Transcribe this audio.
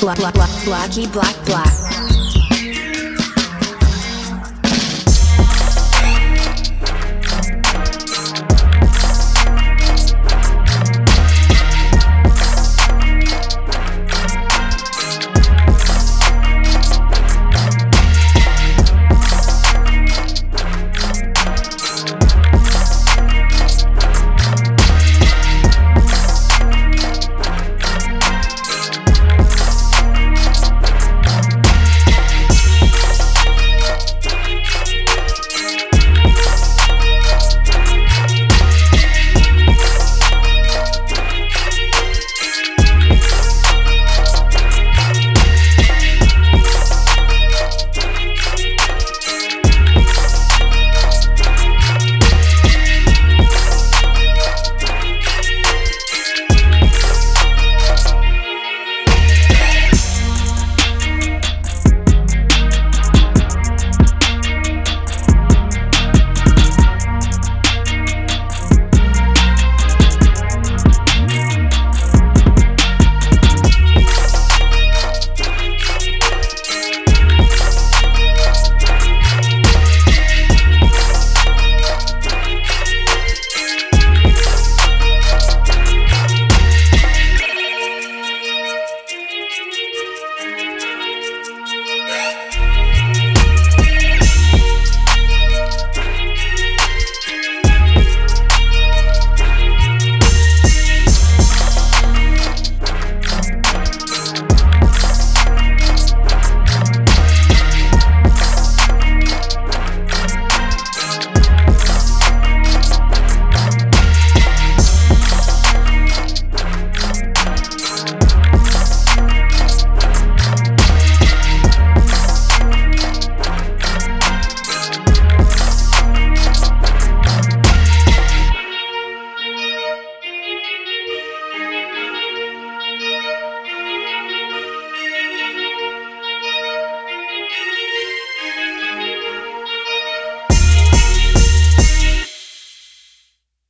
black, black, blacky, black, black.